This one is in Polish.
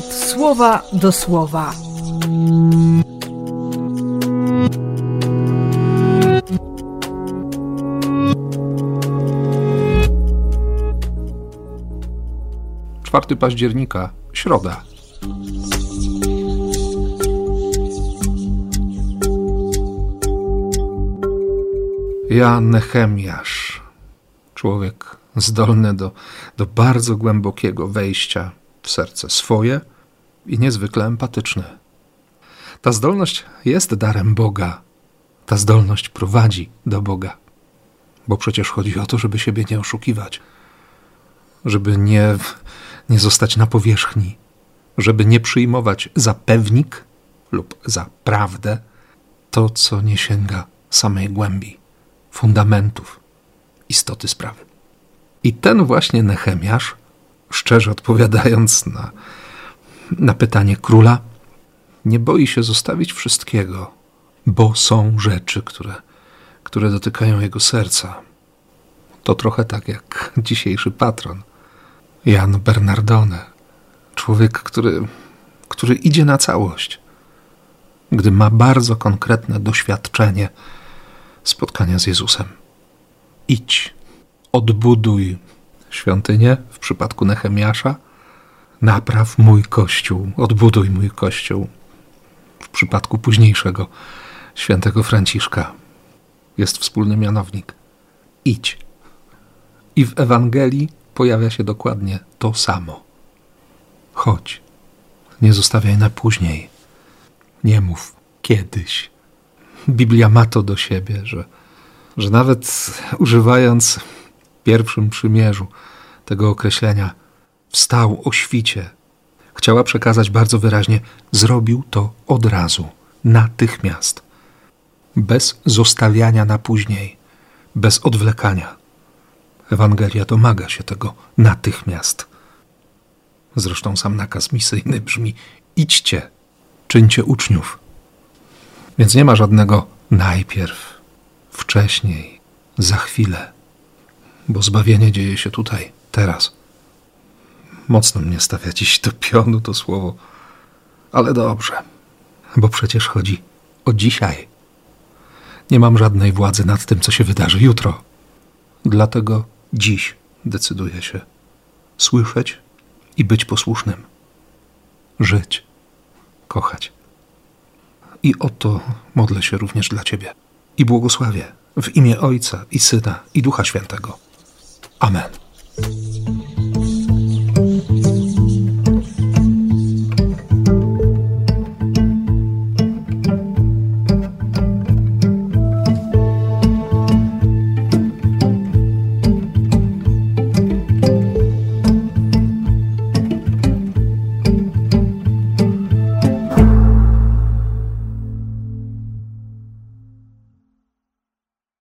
słowa do słowa. Czwarty października, środa. Ja, Nehemiasz, człowiek zdolny do, do bardzo głębokiego wejścia w serce swoje i niezwykle empatyczny. Ta zdolność jest darem Boga. Ta zdolność prowadzi do Boga. Bo przecież chodzi o to, żeby siebie nie oszukiwać, żeby nie, nie zostać na powierzchni, żeby nie przyjmować za pewnik lub za prawdę to, co nie sięga samej głębi, fundamentów, istoty sprawy. I ten właśnie Nehemiasz, szczerze odpowiadając na, na pytanie króla, nie boi się zostawić wszystkiego, bo są rzeczy, które, które dotykają jego serca. To trochę tak jak dzisiejszy patron, Jan Bernardone. Człowiek, który, który idzie na całość, gdy ma bardzo konkretne doświadczenie spotkania z Jezusem. Idź, odbuduj świątynię w przypadku Nehemiasza, napraw mój kościół, odbuduj mój kościół w przypadku późniejszego świętego Franciszka. Jest wspólny mianownik. Idź. I w Ewangelii pojawia się dokładnie to samo. Chodź. Nie zostawiaj na później. Nie mów kiedyś. Biblia ma to do siebie, że, że nawet używając pierwszym przymierzu tego określenia wstał o świcie, chciała przekazać bardzo wyraźnie: zrobił to od razu, natychmiast, bez zostawiania na później, bez odwlekania. Ewangelia domaga się tego natychmiast. Zresztą sam nakaz misyjny brzmi: idźcie, czyńcie uczniów. Więc nie ma żadnego najpierw, wcześniej, za chwilę, bo zbawienie dzieje się tutaj, teraz. Mocno mnie stawia dziś do pionu to słowo, ale dobrze, bo przecież chodzi o dzisiaj. Nie mam żadnej władzy nad tym, co się wydarzy jutro. Dlatego dziś decyduję się słyszeć i być posłusznym, żyć, kochać. I o to modlę się również dla Ciebie i błogosławię w imię Ojca i Syna i Ducha Świętego. Amen.